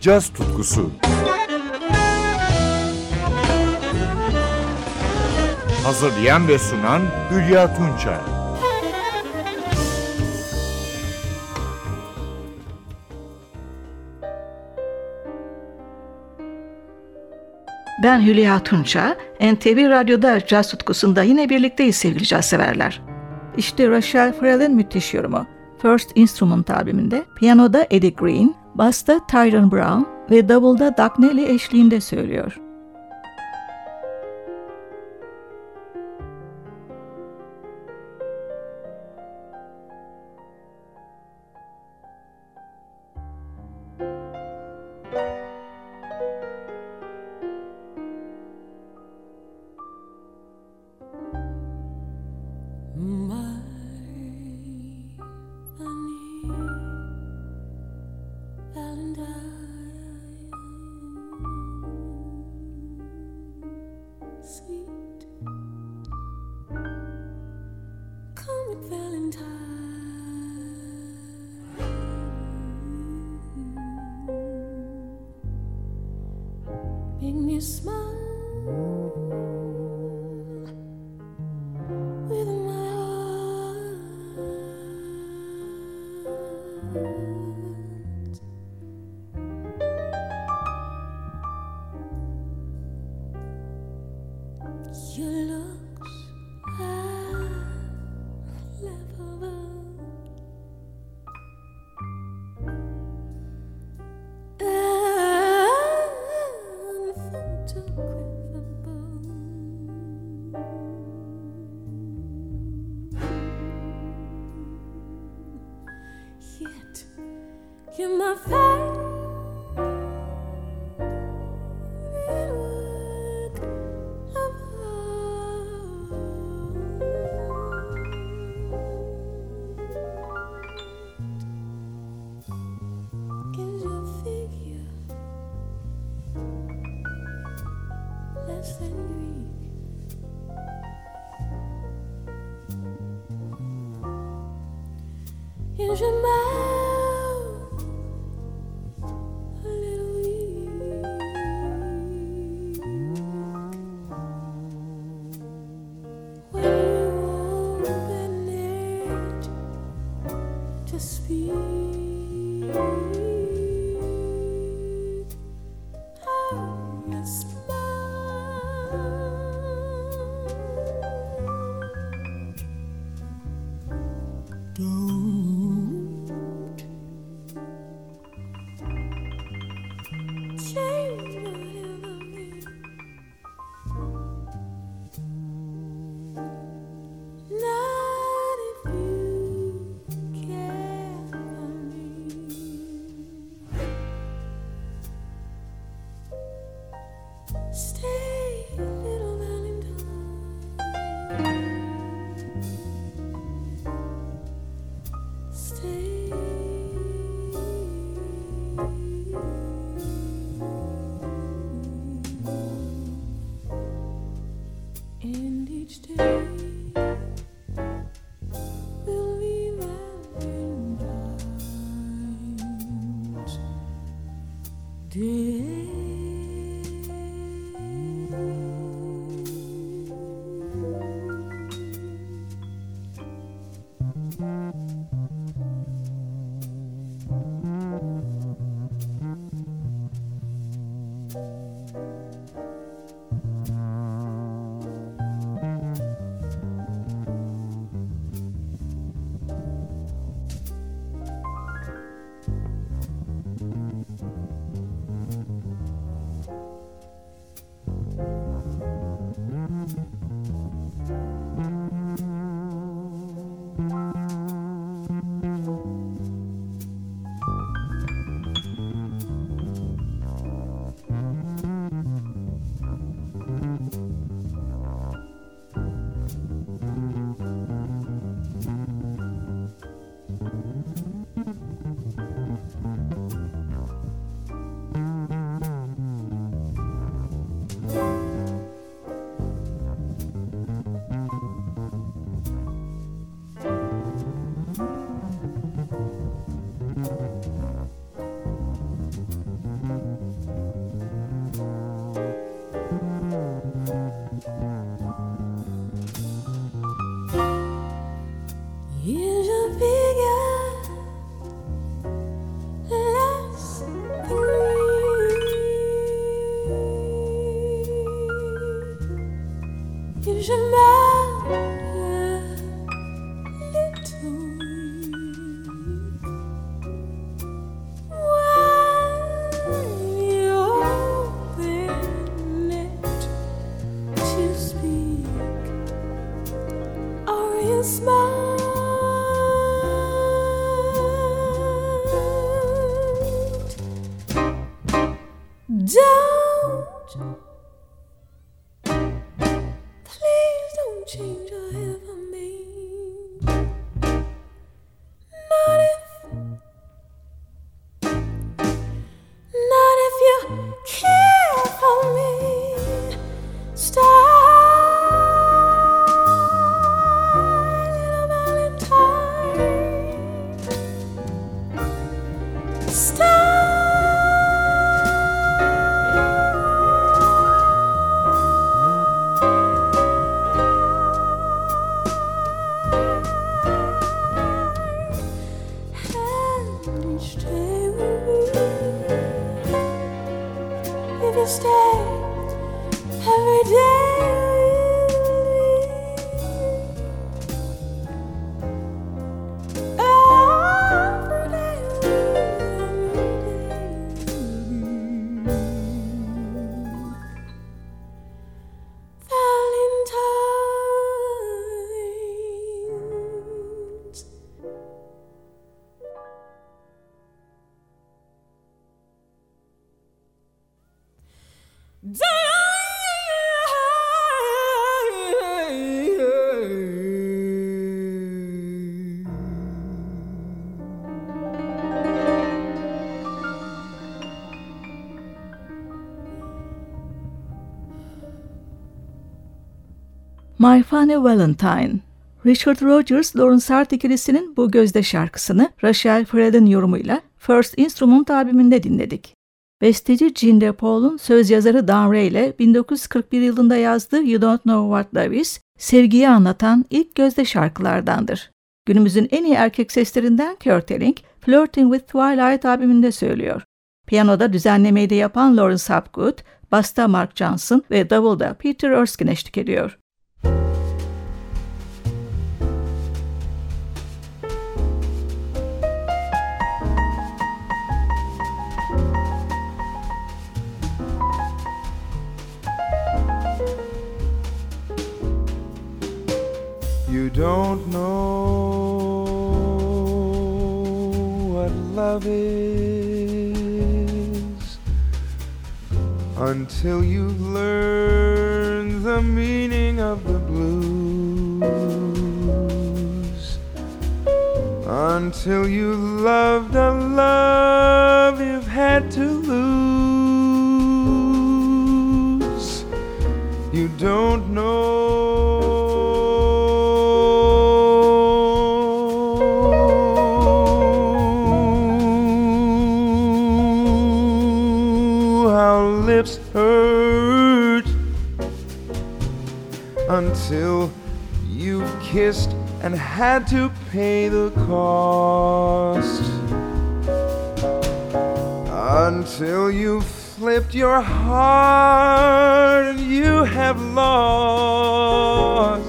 caz tutkusu. Hazırlayan ve sunan Hülya Tunçay. Ben Hülya Tunça. NTV Radyo'da caz tutkusunda yine birlikteyiz sevgili caz severler. İşte Rachel Farrell'in müthiş yorumu. First Instrument albümünde piyanoda Eddie Green, basta Tyrone Brown ve davulda Doug Nelly eşliğinde söylüyor. You're my favorite. Don't, My Funny Valentine. Richard Rogers, Lawrence Hart ikilisinin bu gözde şarkısını Rachel Fred'in yorumuyla First Instrument albümünde dinledik. Besteci Gene DePaul'un söz yazarı Dan Ray ile 1941 yılında yazdığı You Don't Know What Love Is, sevgiyi anlatan ilk gözde şarkılardandır. Günümüzün en iyi erkek seslerinden Kurt Elling, Flirting with Twilight albümünde söylüyor. Piyanoda düzenlemeyi de yapan Lawrence Hapgood, basta Mark Johnson ve davulda Peter Erskine eşlik ediyor. You don't know what love is until you learn the meaning of the blues. Until you loved a love you've had to lose. You don't know until you kissed and had to pay the cost. Until you flipped your heart and you have lost.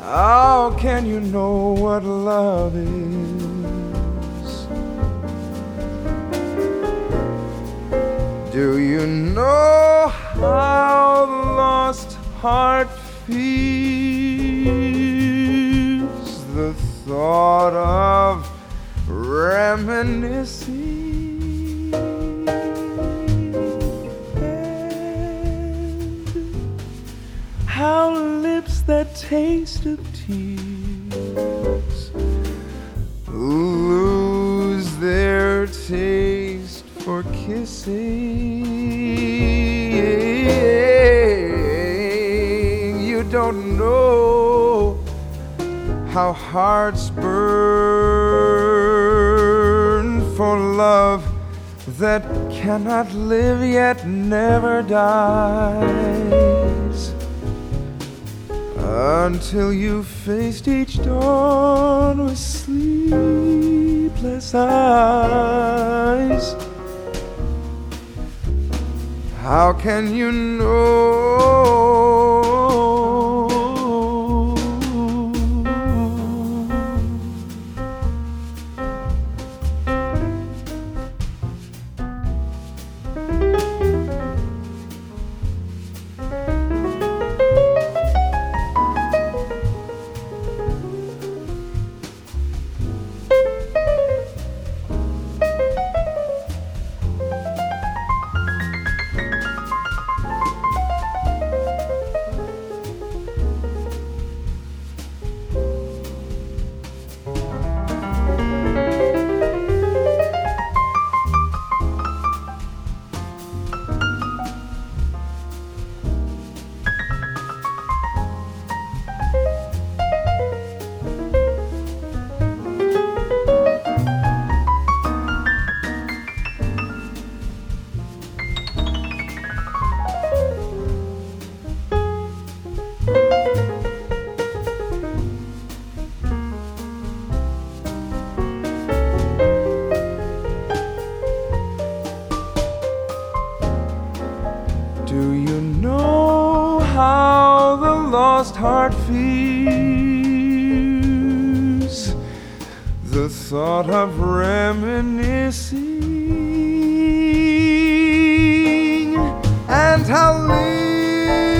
How can you know what love is? Do you know how heart feels? The thought of reminiscing. How lips that taste of tears don't know how hearts burn for love that cannot live yet never dies until you faced each dawn with sleepless eyes. How can you know? Lost heart fears. The thought of reminiscing and how lips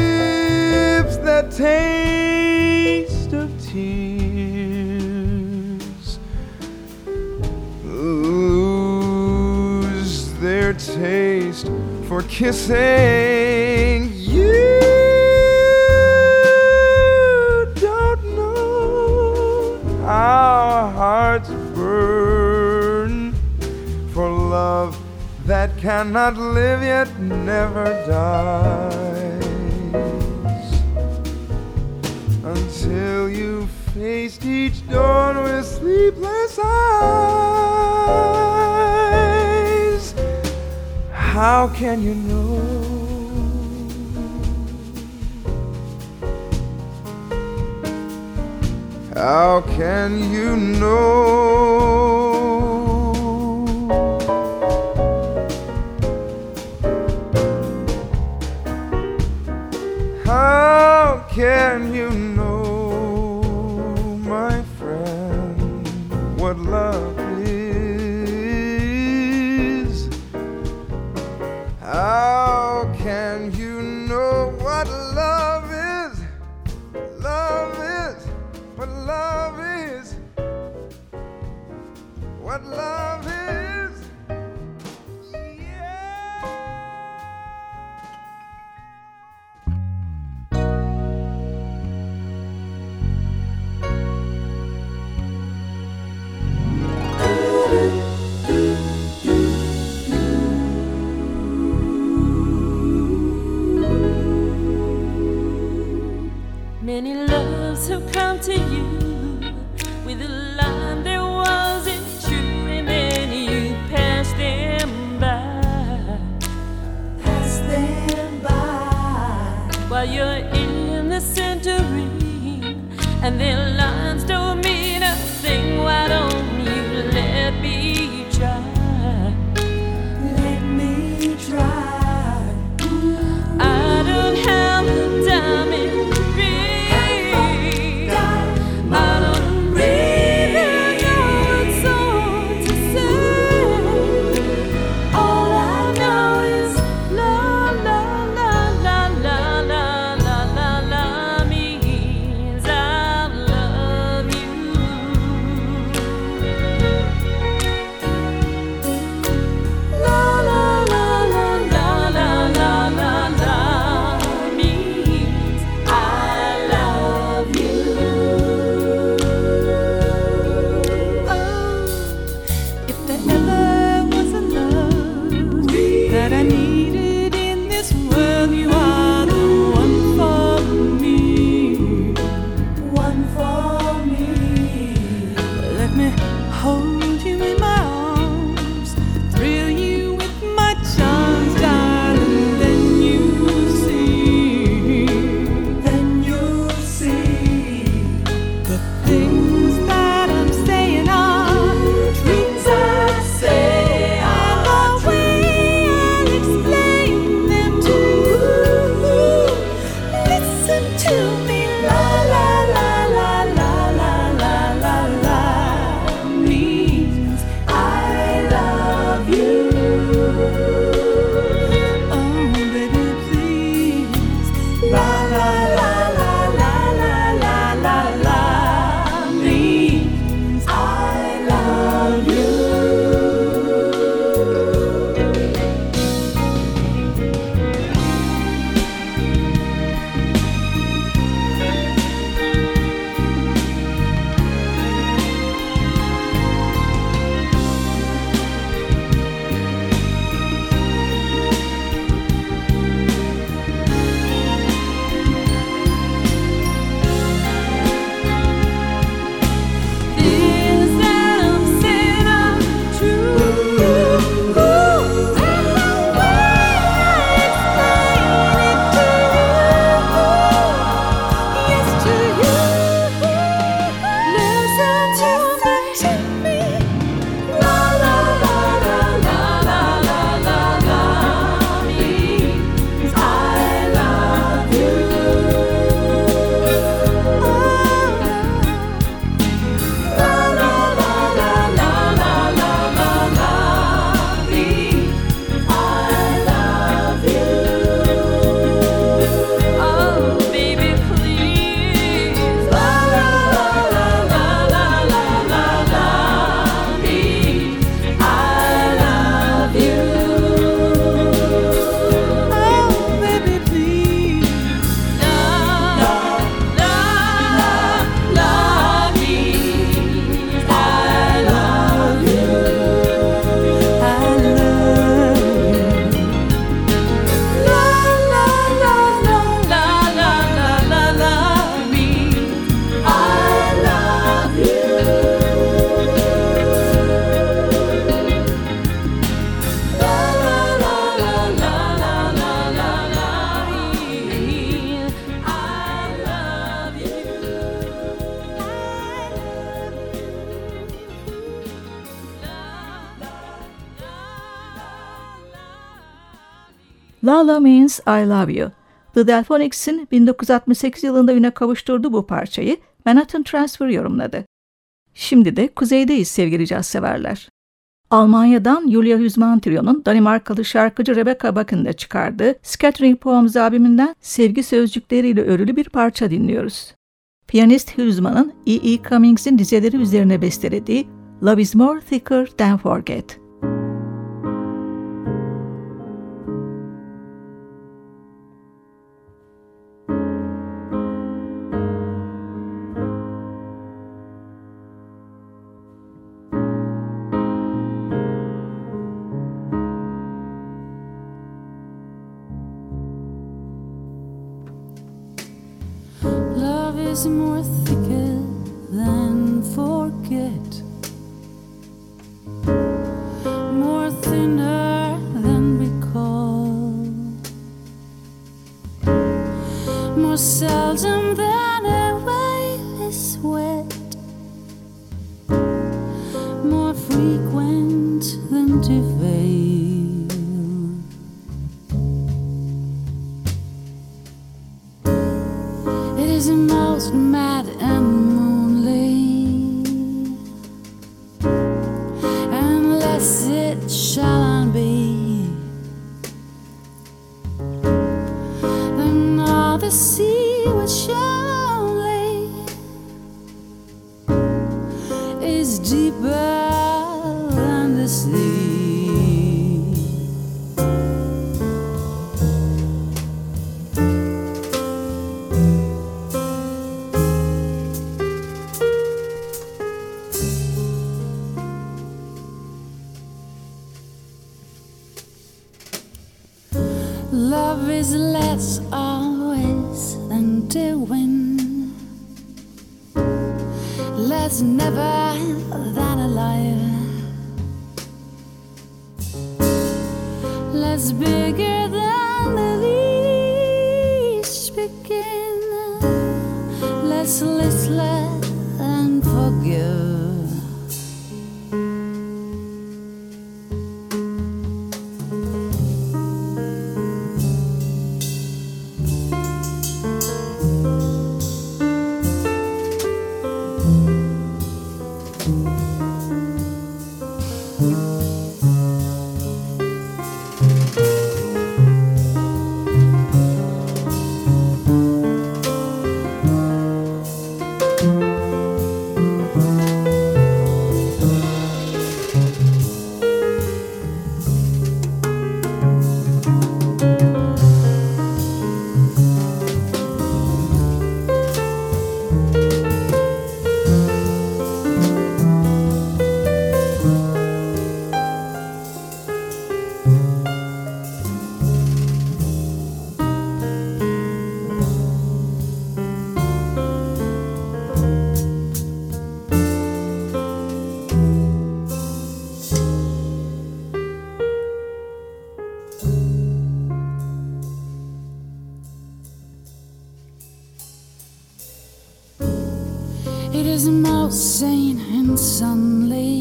that taste of tears lose their taste for kissing cannot live yet never dies until you faced each dawn with sleepless eyes. How can you know? How can you know? Many loves have come to you with a line that wasn't true, and then you passed them by. Pass them by. While you're in the center ring, and their Means I Love You. The Delphonics'in 1968 yılında üne kavuşturduğu bu parçayı Manhattan Transfer yorumladı. Şimdi de kuzeydeyiz sevgili caz severler. Almanya'dan Julia Hüzman Trio'nun Danimarkalı şarkıcı Rebecca Bakın'da çıkardığı Scattering Poems albümünden sevgi sözcükleriyle örülü bir parça dinliyoruz. Piyanist Hüzman'ın E. E. Cummings'in dizeleri üzerine bestelediği Love is More Thicker Than Forget. Less listless and forgive. Sane and sunny,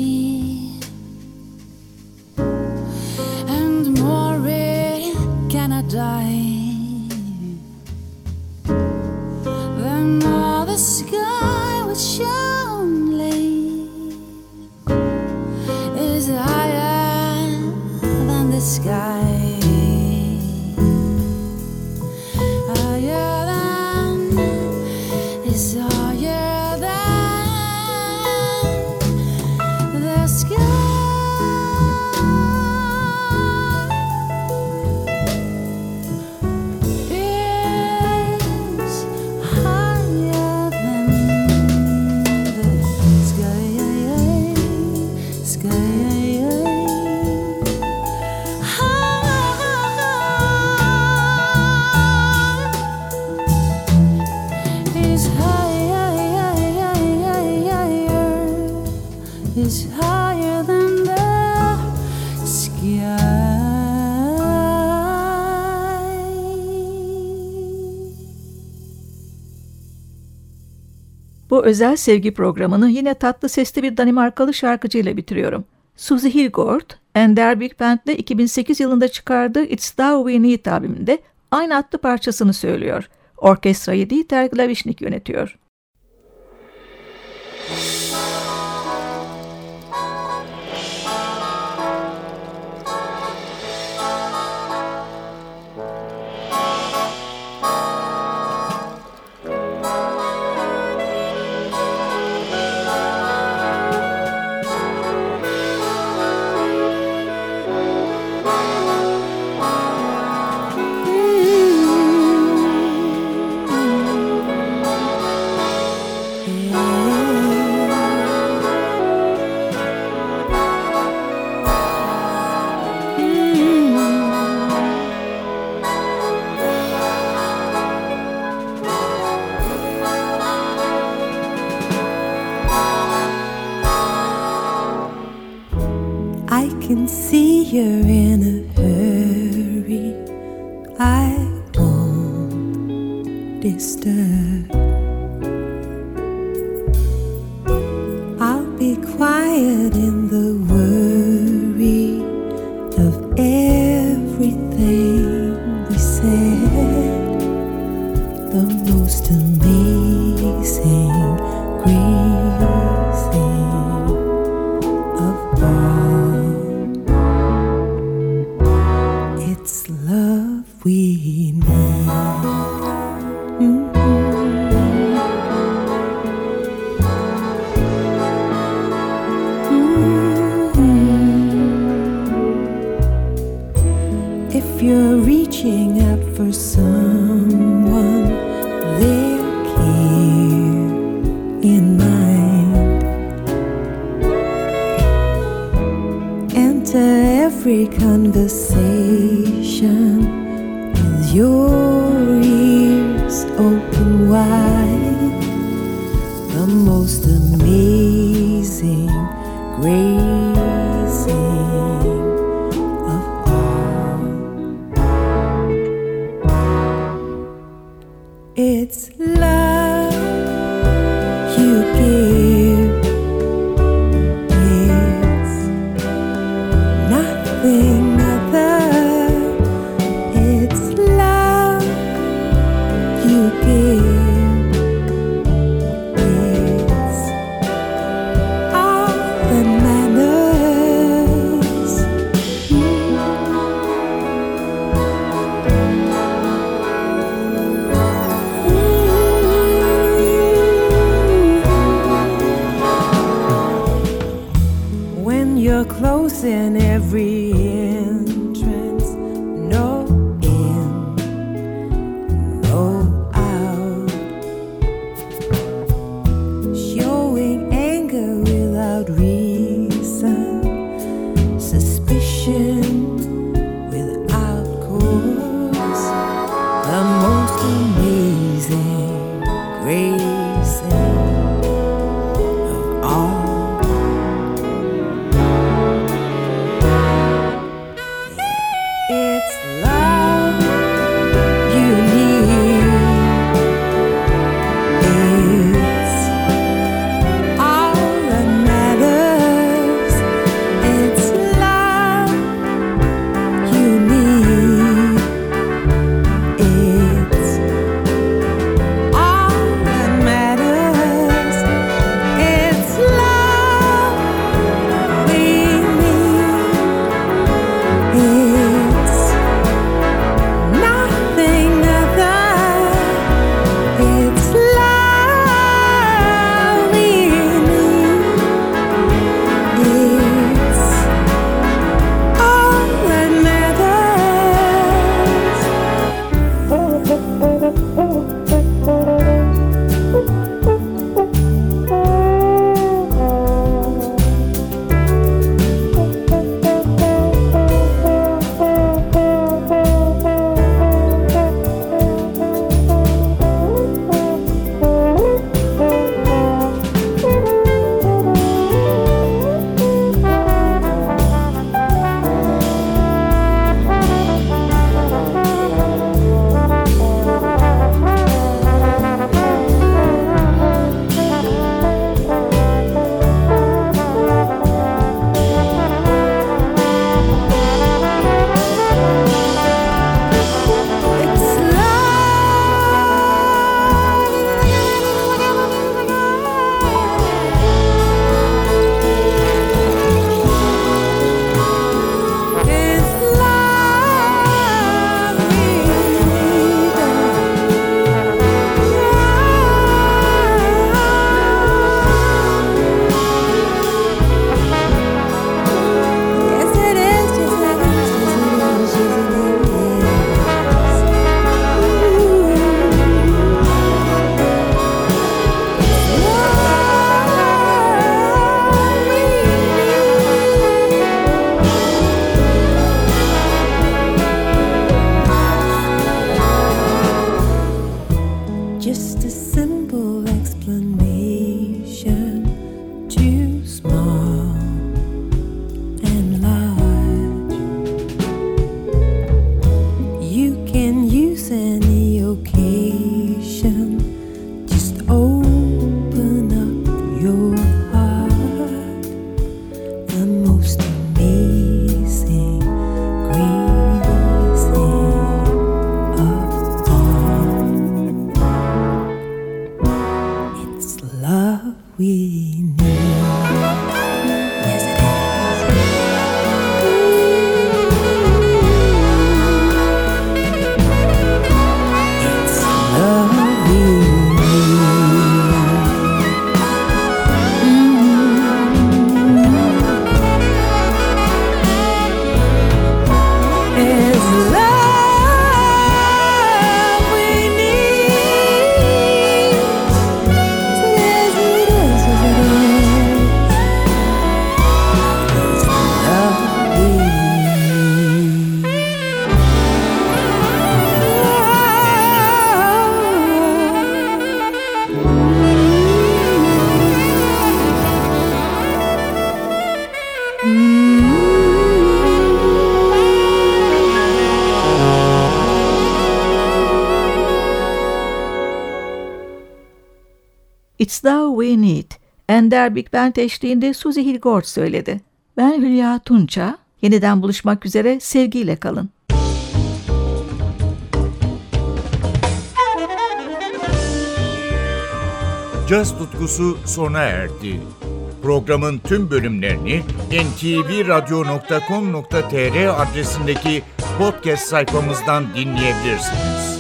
özel sevgi programını yine tatlı sesli bir Danimarkalı şarkıcıyla bitiriyorum. Suzy Hilgord, Ender Big Band'le 2008 yılında çıkardığı It's Thou We Need albümünde aynı adlı parçasını söylüyor. Orkestrayı Dieter Glavishnik yönetiyor. We. It's Thou We Need. Ender Big Band eşliğinde Suzy Hilgort söyledi. Ben Hülya Tunça. Yeniden buluşmak üzere sevgiyle kalın. Caz tutkusu sona erdi. Programın tüm bölümlerini ntvradio.com.tr adresindeki podcast sayfamızdan dinleyebilirsiniz.